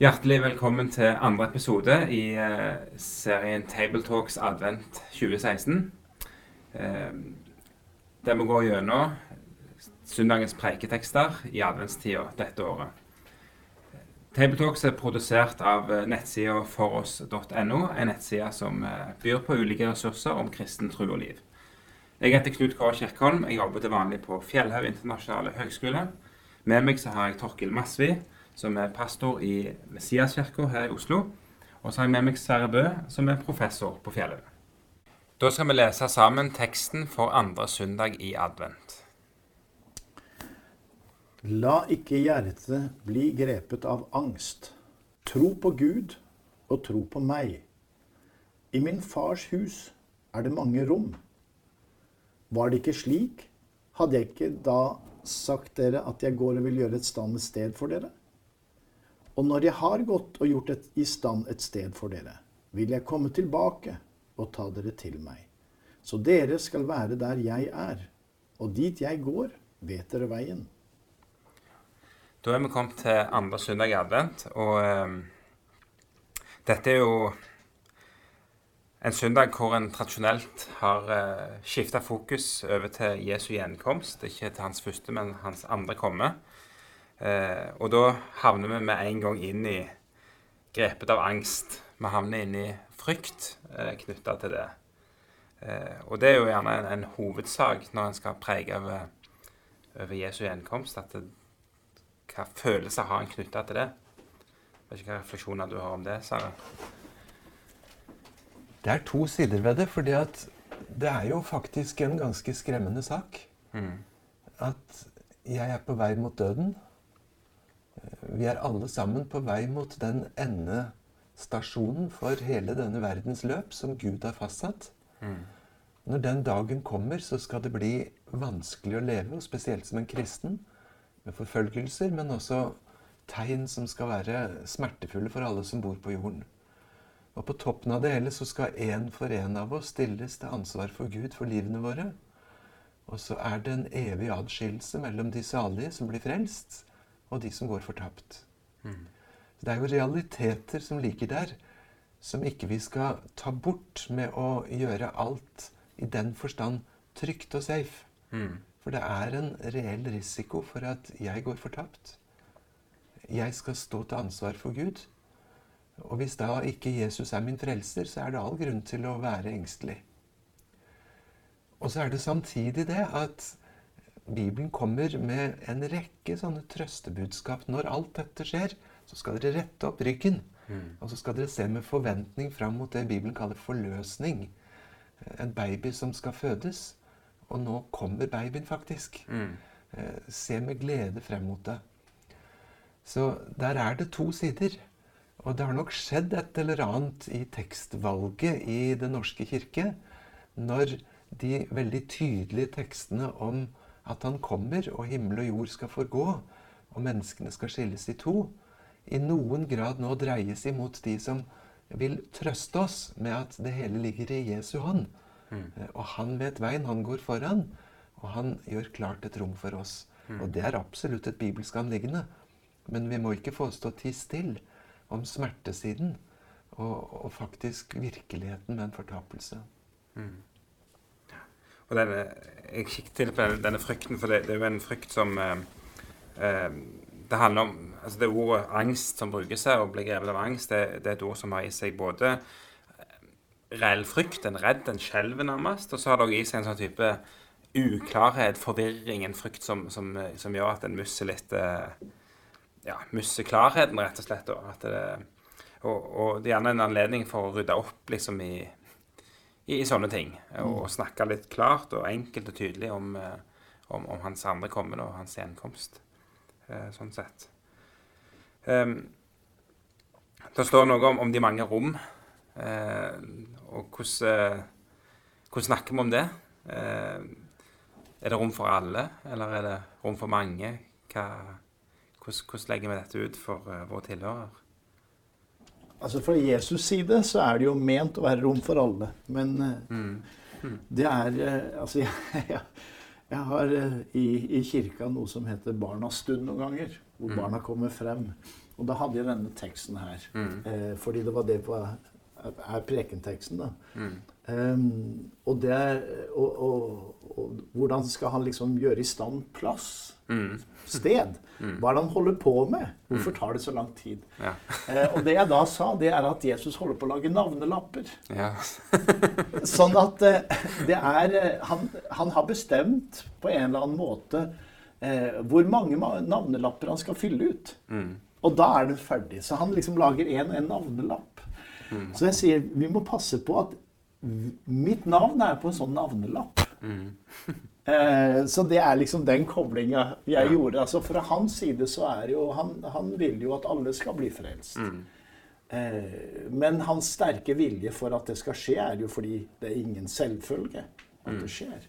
Hjertelig velkommen til andre episode i eh, serien Tabletalks Advent 2016. Eh, der vi går gjennom søndagens preiketekster i adventstida dette året. Tabletalks er produsert av eh, nettsida foross.no, en nettside som eh, byr på ulike ressurser om kristen tro og liv. Jeg heter Knut K. Kirkholm. Jeg jobber til vanlig på Fjellhaug internasjonale høgskole. Med meg så har jeg Torkil Masvi som er pastor i Messiaskirka her i Oslo. Og så har jeg med meg Sverre Bø, som er professor på Fjellhaug. Da skal vi lese sammen teksten for andre søndag i advent. La ikke hjertet bli grepet av angst. Tro på Gud og tro på meg. I min fars hus er det mange rom. Var det ikke slik, hadde jeg ikke da sagt dere at jeg går og vil gjøre et stand et sted for dere? Og når jeg har gått og gjort et, i stand et sted for dere, vil jeg komme tilbake og ta dere til meg. Så dere skal være der jeg er. Og dit jeg går, vet dere veien. Da er vi kommet til andre søndag i advent, og um, dette er jo en søndag hvor en tradisjonelt har uh, skifta fokus over til Jesu gjenkomst. Ikke til hans første, men hans andre komme. Uh, og da havner vi med en gang inn i grepet av angst. Vi havner inn i frykt uh, knytta til det. Uh, og det er jo gjerne en, en hovedsak når en skal prege over, over Jesu gjenkomst. at det, Hva følelser har en knytta til det? Jeg vet ikke hva refleksjoner du har om det, Sara? Det er to sider ved det. For det er jo faktisk en ganske skremmende sak. Mm. At jeg er på vei mot døden. Vi er alle sammen på vei mot den endestasjonen for hele denne verdens løp som Gud har fastsatt. Mm. Når den dagen kommer, så skal det bli vanskelig å leve, og spesielt som en kristen, forfølgelser, men også tegn som skal være smertefulle for alle som bor på jorden. Og på toppen av det hele så skal én for én av oss stilles til ansvar for Gud for livene våre. Og så er det en evig adskillelse mellom de salige som blir frelst, og de som går fortapt. Mm. Det er jo realiteter som ligger der, som ikke vi skal ta bort med å gjøre alt i den forstand trygt og safe. Mm. For det er en reell risiko for at jeg går fortapt. Jeg skal stå til ansvar for Gud. Og hvis da ikke Jesus er min frelser, så er det all grunn til å være engstelig. Og så er det samtidig det at Bibelen kommer med en rekke sånne trøstebudskap. Når alt dette skjer, så skal dere rette opp ryggen. Mm. Og så skal dere se med forventning fram mot det Bibelen kaller forløsning. En baby som skal fødes. Og nå kommer babyen faktisk. Mm. Eh, Se med glede frem mot det. Så der er det to sider. Og det har nok skjedd et eller annet i tekstvalget i Den norske kirke når de veldig tydelige tekstene om at han kommer, og himmel og jord skal forgå, og menneskene skal skilles i to, i noen grad nå dreies imot de som vil trøste oss med at det hele ligger i Jesu hånd. Mm. Og han vet veien, han går foran, og han gjør klart et rom for oss. Mm. Og det er absolutt et bibelsk anliggende. Men vi må ikke få stå tie stille om smertesiden og, og faktisk virkeligheten med en fortapelse. Mm. Og denne, jeg kikket til på denne, frykten, for det, det er jo en frykt som eh, eh, Det handler om altså Det ordet angst som brukes her, og blir grevet av angst, det, det er et ord som har i seg både reell frykt, en redd, en skjelver nærmest, og så har det også i seg en sånn type uklarhet, forvirring, en frykt som, som, som gjør at en mister litt eh, Ja, mister klarheten, rett og slett. Og, det, og, og det er gjerne en anledning for å rydde opp liksom i i, i sånne ting. Og snakke litt klart og enkelt og tydelig om, eh, om, om hans andre kommende og hans gjenkomst. Eh, sånn sett. Um, det står noe om, om de mange rom. Eh, og hvordan, eh, hvordan snakker vi om det? Eh, er det rom for alle, eller er det rom for mange? Hva, hvordan, hvordan legger vi dette ut for våre tilhører? Altså Fra Jesus' side så er det jo ment å være rom for alle. Men eh, det er Altså, jeg, jeg, jeg har i, i kirka noe som heter Barnas stund noen ganger. Hvor barna kommer frem. Og da hadde jeg denne teksten her. Eh, fordi det var det på er prekenteksten, da. Ehm, og, det, og, og, og hvordan skal han liksom gjøre i stand plass? Sted? Hva er det han holder på med? Hvorfor tar det så lang tid? Ja. uh, og det jeg da sa, det er at Jesus holder på å lage navnelapper. ja. Sånn at uh, det er eh, han, han har bestemt på en eller annen måte uh, hvor mange navnelapper han skal fylle ut. Og da er det ferdig. Så han liksom lager én og en navnelapp. Så jeg sier vi må passe på at mitt navn er på en sånn navnelapp. Eh, så det er liksom den koblinga jeg gjorde. Altså Fra hans side så er det jo han, han vil jo at alle skal bli frelst. Eh, men hans sterke vilje for at det skal skje, er jo fordi det er ingen selvfølge at det skjer.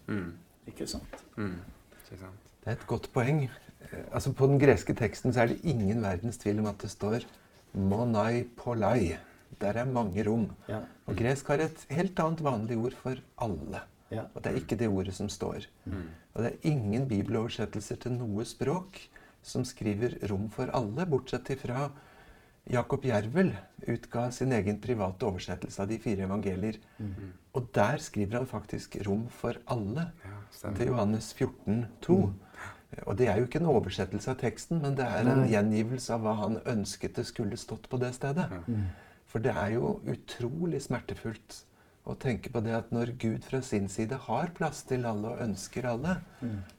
Ikke sant? Ikke. Det er et godt poeng. Eh, Altså På den greske teksten så er det ingen verdens tvil om at det står 'monai polai'. Der er mange rom. Ja. Og gresk har et helt annet vanlig ord for alle. Ja. Og det er ikke det ordet som står. Og det er ingen bibeloversettelser til noe språk som skriver 'rom for alle', bortsett ifra Jakob Jervel utga sin egen private oversettelse av de fire evangelier. Og der skriver han faktisk 'rom for alle' Ja, til Johannes 14, 2. Og det er jo ikke en oversettelse av teksten, men det er en gjengivelse av hva han ønsket det skulle stått på det stedet. For det er jo utrolig smertefullt å tenke på det at når Gud fra sin side har plass til alle og ønsker alle,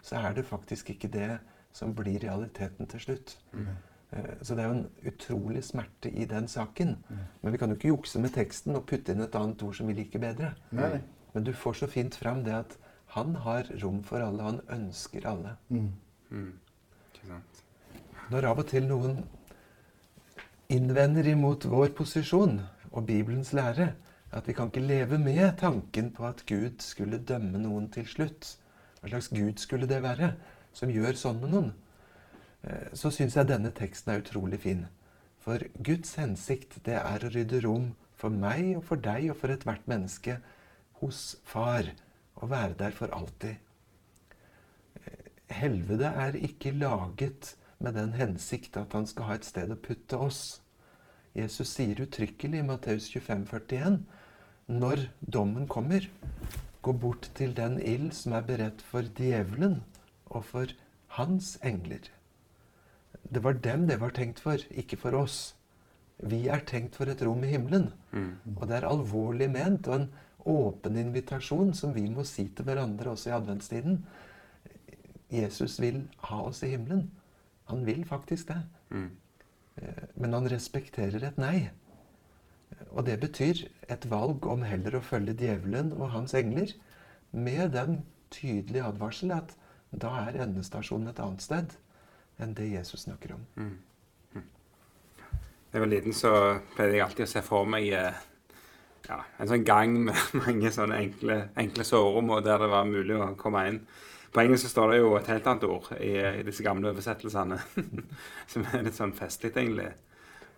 så er det faktisk ikke det som blir realiteten til slutt. Mm. Så det er jo en utrolig smerte i den saken. Men vi kan jo ikke jukse med teksten og putte inn et annet ord som vi liker bedre. Nei. Men du får så fint fram det at han har rom for alle, og han ønsker alle. Ikke sant. Når av og til noen innvender imot vår posisjon og Bibelens lære, at vi kan ikke leve med tanken på at Gud skulle dømme noen til slutt, hva slags Gud skulle det være, som gjør sånn med noen, eh, så syns jeg denne teksten er utrolig fin. For Guds hensikt, det er å rydde rom for meg og for deg og for ethvert menneske hos Far, og være der for alltid. Helvete er ikke laget med den hensikt at han skal ha et sted å putte oss. Jesus sier uttrykkelig i Matteus 25, 41, når dommen kommer, gå bort til den ild som er beredt for djevelen og for hans engler. Det var dem det var tenkt for, ikke for oss. Vi er tenkt for et rom i himmelen. Og det er alvorlig ment og en åpen invitasjon som vi må si til hverandre også i adventstiden. Jesus vil ha oss i himmelen. Han vil faktisk det. Eh, Men han respekterer et nei. Og det betyr et valg om heller å følge djevelen og hans engler, med den tydelige advarsel at da er endestasjonen et annet sted enn det Jesus snakker om. Da jeg var liten, så pleide jeg alltid å se for meg eh, ja, en sånn gang med mange sånne enkle, enkle soverom, og der det var mulig å komme inn. På engelsk står det jo et helt annet ord i, i disse gamle oversettelsene, som er litt sånn festlig, egentlig.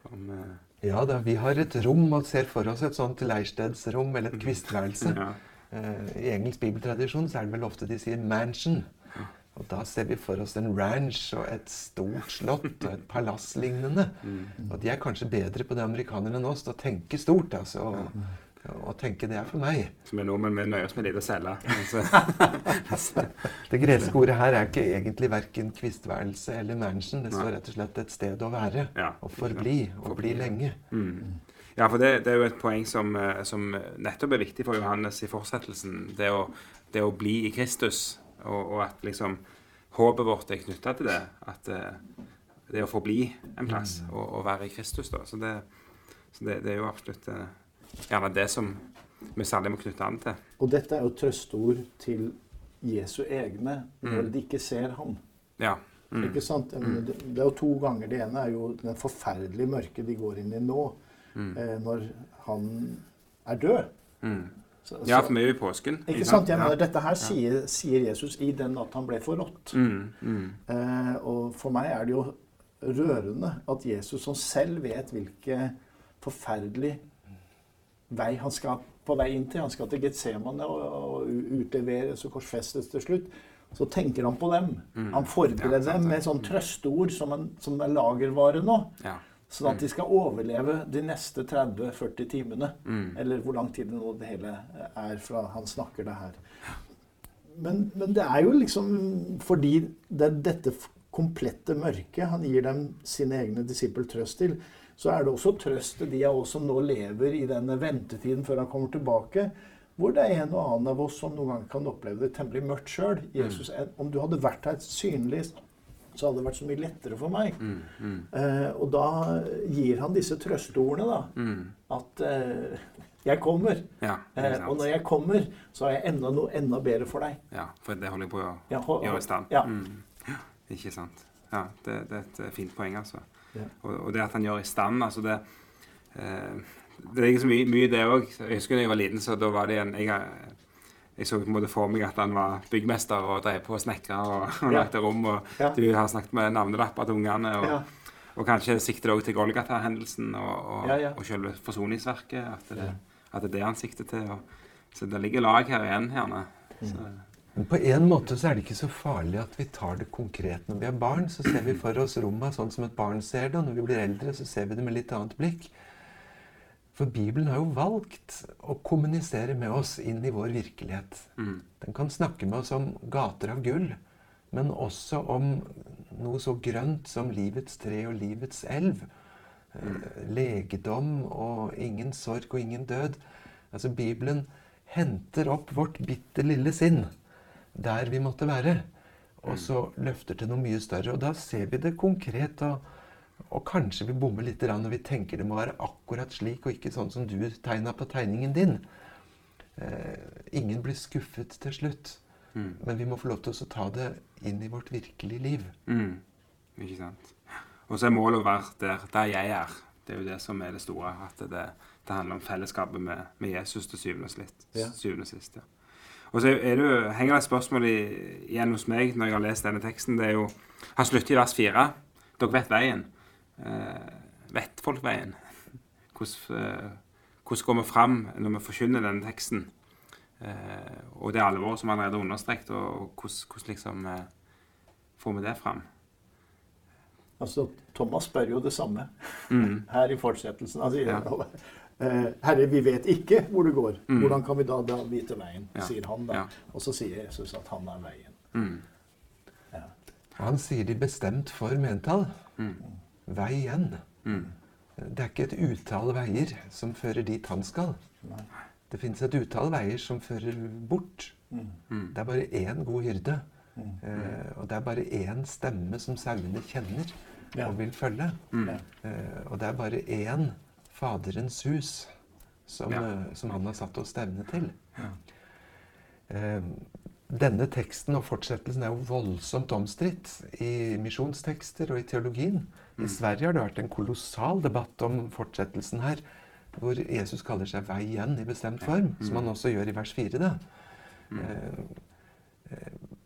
Om, uh... Ja da, vi har et rom og ser for oss et sånt leirstedsrom eller et kvistværelse. ja. uh, I engelsk bibeltradisjon så er det vel ofte de sier 'mansion'. Og da ser vi for oss en ranch og et stort slott og et palass lignende. Og de er kanskje bedre på det amerikanerne enn oss til å tenke stort, altså. Og, og tenke det er for meg. Som er nordmenn, vi nøyer oss med lite å selge. Det greske ordet her er ikke egentlig verken kvistværelse eller mansion. Det står rett og slett et sted å være. Ja, Og forbli. Og bli lenge. lenge. Ja, for det, det er jo et poeng som, eh, som nettopp er viktig for Johannes i fortsettelsen. Det å, det å bli i Kristus, og, og at liksom håpet vårt er knytta til det. At eh, det å forbli en plass, og, og være i Kristus, da. Så det, så det, det er jo absolutt eh, gjerne det som vi særlig må knytte an til. Og dette er jo trøsteord til Jesu egne når Mm. de ikke ser ham. Ja. Mm. Ikke sant? Det det er jo to ganger. Det ene er jo den forferdelige mørket de går inn i nå, eh, når han er død. Mm. Så, Ja, for vi er jo i påsken. ikke sant? Jeg mener, Dette her sier, sier Jesus i den at han ble forrådt. Mm, mm, Eh, og for meg er det jo rørende at Jesus, som selv vet hvilke forferdelig vei han skal på vei inn til. Han skal til Getsemane og, utleveres og korsfestes til slutt. Så tenker han på dem. Mm. Han forbereder Ja, dem med sånn trøsteord som, en, som er lagervare nå. Ja. Sånn at de skal overleve de neste 30-40 timene. Mm. Eller hvor lang tid det nå det hele er fra han snakker det her. Men, men det er jo liksom fordi det er dette komplette mørket han gir dem sine egne disipler trøst til, så er det også trøst til de av oss som nå lever i denne ventetiden før han kommer tilbake, hvor det er en og annen av oss som noen ganger kan oppleve det temmelig mørkt sjøl. Jesus, om du hadde vært her synlig, så hadde det vært så mye lettere for meg. Mm, mm, Eh, og da gir han disse trøsteordene, da. mm. At eh, jeg kommer. Ja, Eh, og når jeg kommer, så har jeg enda noe enda bedre for deg. Ja, for det holder jeg på å Ja, gjøre i stand. ja. Mm. Ikke sant. Ja, det, det er et eh, fint poeng, altså. Ja. Og, og det at han gjør i stand, altså det eh, Det ligger så mye, mye det òg. Jeg husker da jeg var liten, så da var det en jeg, jeg så på en måte for meg at han var byggmester og drev på og snekra og, og Ja. lagde rom. Og Ja. du har snakket med navnelapper til ungene. Og, Ja. og kanskje sikter òg til Golgata-hendelsen og, og, selve forsoningsverket. At det, at det er det han sikter til. Så det ligger lag her igjen, gjerne. Mm. Men på en måte så er det ikke så farlig at vi tar det konkret. Når vi er barn, så ser vi for oss rommet sånn som et barn ser det. Og når vi blir eldre, så ser vi det med litt annet blikk. For Bibelen har jo valgt å kommunisere med oss inn i vår virkelighet. mm, Den kan snakke med oss om gater av gull, men også om noe så grønt som livets tre og livets elv. Mm. Legedom og ingen sorg og ingen død. Altså Bibelen henter opp vårt bitte lille sinn der vi måtte være, og så løfter til noe mye større. Og da ser vi det konkret. og og kanskje vi bommer litt når vi tenker det må være akkurat slik, og ikke sånn som du tegna på tegningen din. Eh, ingen blir skuffet til slutt. mm, Men vi må få lov til å ta det inn i vårt virkelige liv. mm, ikke sant. Og så er målet å være der, der jeg er. Det er jo det som er det store. At det, det handler om fellesskapet med, med Jesus til syvende og sist. Ja. Syvende og sist ja. Og så er det, henger det et spørsmål i, igjen hos meg når jeg har lest denne teksten. Det er jo Han slutter i vers fire. Dere vet veien. Eh, vet folk veien? Hvordan, eh, hvordan går vi fram når vi forkynner denne teksten? Eh, og det alvoret som allerede er understreket, og, og hvordan, hvordan liksom eh, får vi det fram? Altså, Thomas spør jo det samme Mm. her i fortsettelsen. Altså, Ja. Eh, Herre, vi vet ikke hvor du går. Mm. Hvordan kan vi da, da vite veien? Ja. sier han da. Ja. Og så sier Jesus at han er veien. Mm. Ja. Han sier det i bestemt form mentall. Mm. Vei igjen. Mm. Det er ikke et utall veier som fører dit han skal. Nei. Det fins et utall veier som fører bort. Mm. Mm. Det er bare én god hyrde. Mm. Eh, og det er bare én stemme som sauene kjenner Ja. og vil følge. Mm. Eh, og det er bare én Faderens hus som, Ja. eh, som han har satt oss stevne til. Ja. Eh, denne teksten og fortsettelsen er jo voldsomt omstridt i misjonstekster og i teologien. I Sverige har det vært en kolossal debatt om fortsettelsen her, hvor Jesus kaller seg vei igjen i bestemt form, som han også gjør i vers 4. Da.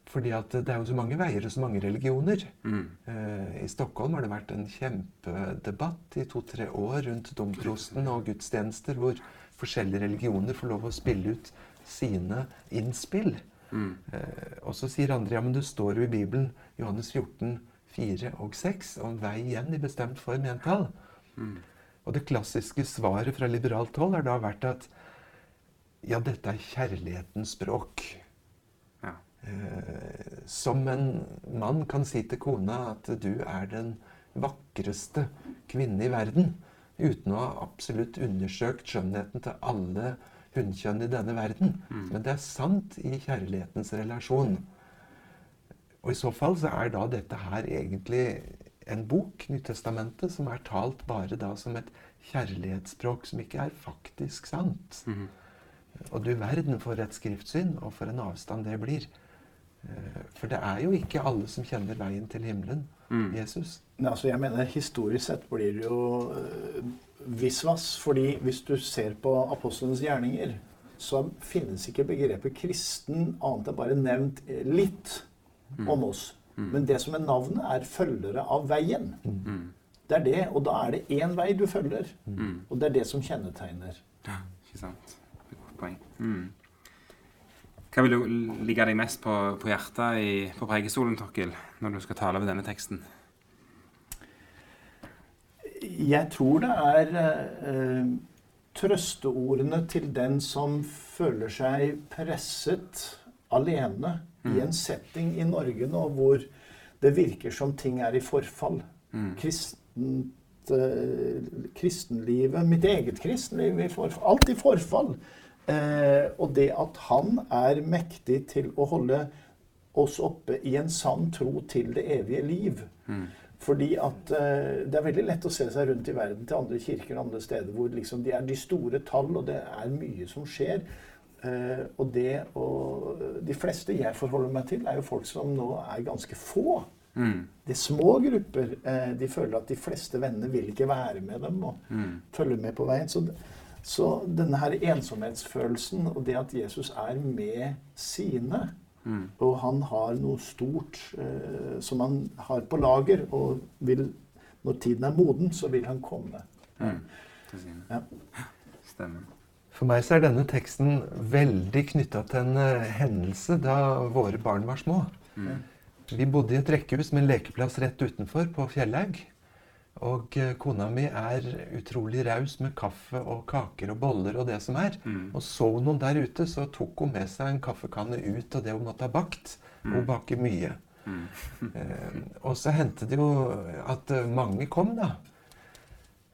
Fordi at det er jo så mange veier og så mange religioner. Mm. Uh, I Stockholm har det vært en kjempedebatt i to-tre år rundt domprosten og gudstjenester, hvor forskjellige religioner får lov å spille ut sine innspill. Mm. Uh, og så sier andre ja, men det står jo i Bibelen, Johannes 14, 4 og 6, om vei igjen i bestemt form entall. Mm. Og det klassiske svaret fra liberalt hold har da vært at ja, dette er kjærlighetens språk. Eh, som en mann kan si til kona at du er den vakreste kvinne i verden, uten å ha absolutt undersøkt skjønnheten til alle hunnkjønn i denne verden. Men det er sant i kjærlighetens relasjon. Og i så fall så er da dette her egentlig en bok, Nyttestamentet, som er talt bare da som et kjærlighetsspråk som ikke er faktisk sant. Mhm. Og du verden for et skriftsyn, og for en avstand det blir. Eh, For det er jo ikke alle som kjenner veien til himmelen. Mm. Jesus. Nei, altså jeg mener Historisk sett blir det jo øh, visvas. fordi hvis du ser på apostlenes gjerninger, så finnes ikke begrepet kristen annet enn bare nevnt litt litt om oss. Men det som er navnet, er følgere av veien. Mm. Det er det, og da er det én vei du følger. Mm. Og det er det som kjennetegner. Ja, ikke sant. Det er et Godt poeng. Mm. Hva vil du ligge deg mest på, på hjertet i, på preikestolen, Torkil, når du skal tale over denne teksten? Jeg tror det er eh, trøsteordene til den som føler seg presset alene i en setting i Norge nå hvor det virker som ting er i forfall. Kristent, eh, kristenlivet, mitt eget kristenliv, i forfall, alt i forfall. Eh, og det at han er mektig til å holde oss oppe i en sann tro til det evige liv. Fordi at eh, det er veldig lett å se seg rundt i verden til andre kirker og andre steder hvor liksom de er de store tall, og det er mye som skjer. Eh, og det og De fleste jeg forholder meg til, er jo folk som nå er ganske få. Mm. Det er små grupper. Eh, de føler at de fleste vennene vil ikke være med dem og følge med på veien. Så, så denne her ensomhetsfølelsen og det at Jesus er med sine, og han har noe stort eh, som han har på lager, og vil, når tiden er moden, så vil han komme. Til sine. Ja. Stemmer. For meg så er denne teksten veldig knytta til en eh, hendelse da våre barn var små. Vi bodde i et rekkehus med en lekeplass rett utenfor på Fjellhaug. Og eh, kona mi er utrolig raus med kaffe og kaker og boller og det som er. Og så hun noen der ute, så tok hun med seg en kaffekanne ut av det hun måtte ha bakt. Hun baker mye. Eh, og så hendte det jo at eh, mange kom, da.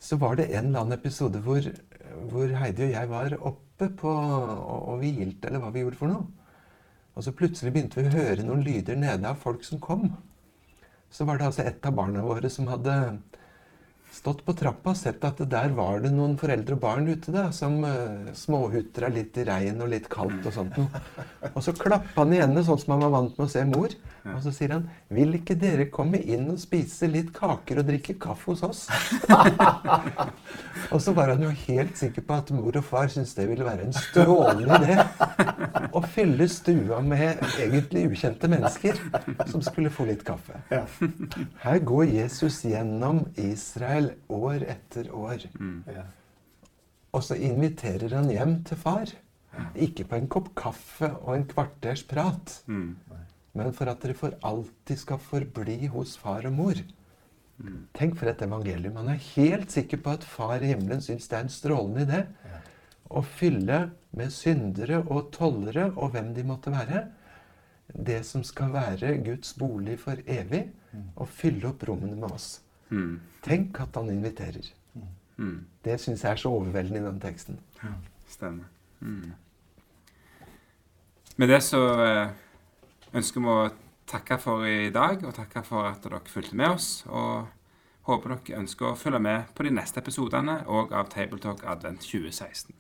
Så var det en eller annen episode hvor, hvor Heidi og jeg var oppe på og, og hvilte, eller hva vi gjorde for noe. Og så plutselig begynte vi å høre noen lyder nede av folk som kom. Så var det altså et av barna våre som hadde stått på trappa og sett at der var det noen foreldre og barn ute da, som uh, småhutra litt i regn og litt kaldt og sånt noe. Og så klappa han i hendene, sånn som han var vant med å se mor. Og så sier han 'Vil ikke dere komme inn og spise litt kaker og drikke kaffe hos oss?' og så var han jo helt sikker på at mor og far syntes det ville være en strålende idé å fylle stua med egentlig ukjente mennesker som skulle få litt kaffe. Her går Jesus gjennom Israel år etter år. Og så inviterer han hjem til far. Ikke på en kopp kaffe og en kvarters prat, men for at dere for alltid skal forbli hos far og mor. Tenk for et evangelium. Han er helt sikker på at far i himmelen syns det er en strålende idé å fylle med syndere og tollere og hvem de måtte være, det som skal være Guds bolig for evig, og fylle opp rommene med oss. Mm. Tenk at han inviterer. Mm. Det syns jeg er så overveldende i den teksten. Ja, Stemmer. Mm. Med det så eh, ønsker vi å takke for i dag, og takke for at dere fulgte med oss. Og håper dere ønsker å følge med på de neste episodene og av Tabletalk Advent 2016.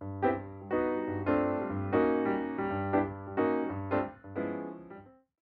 Bye.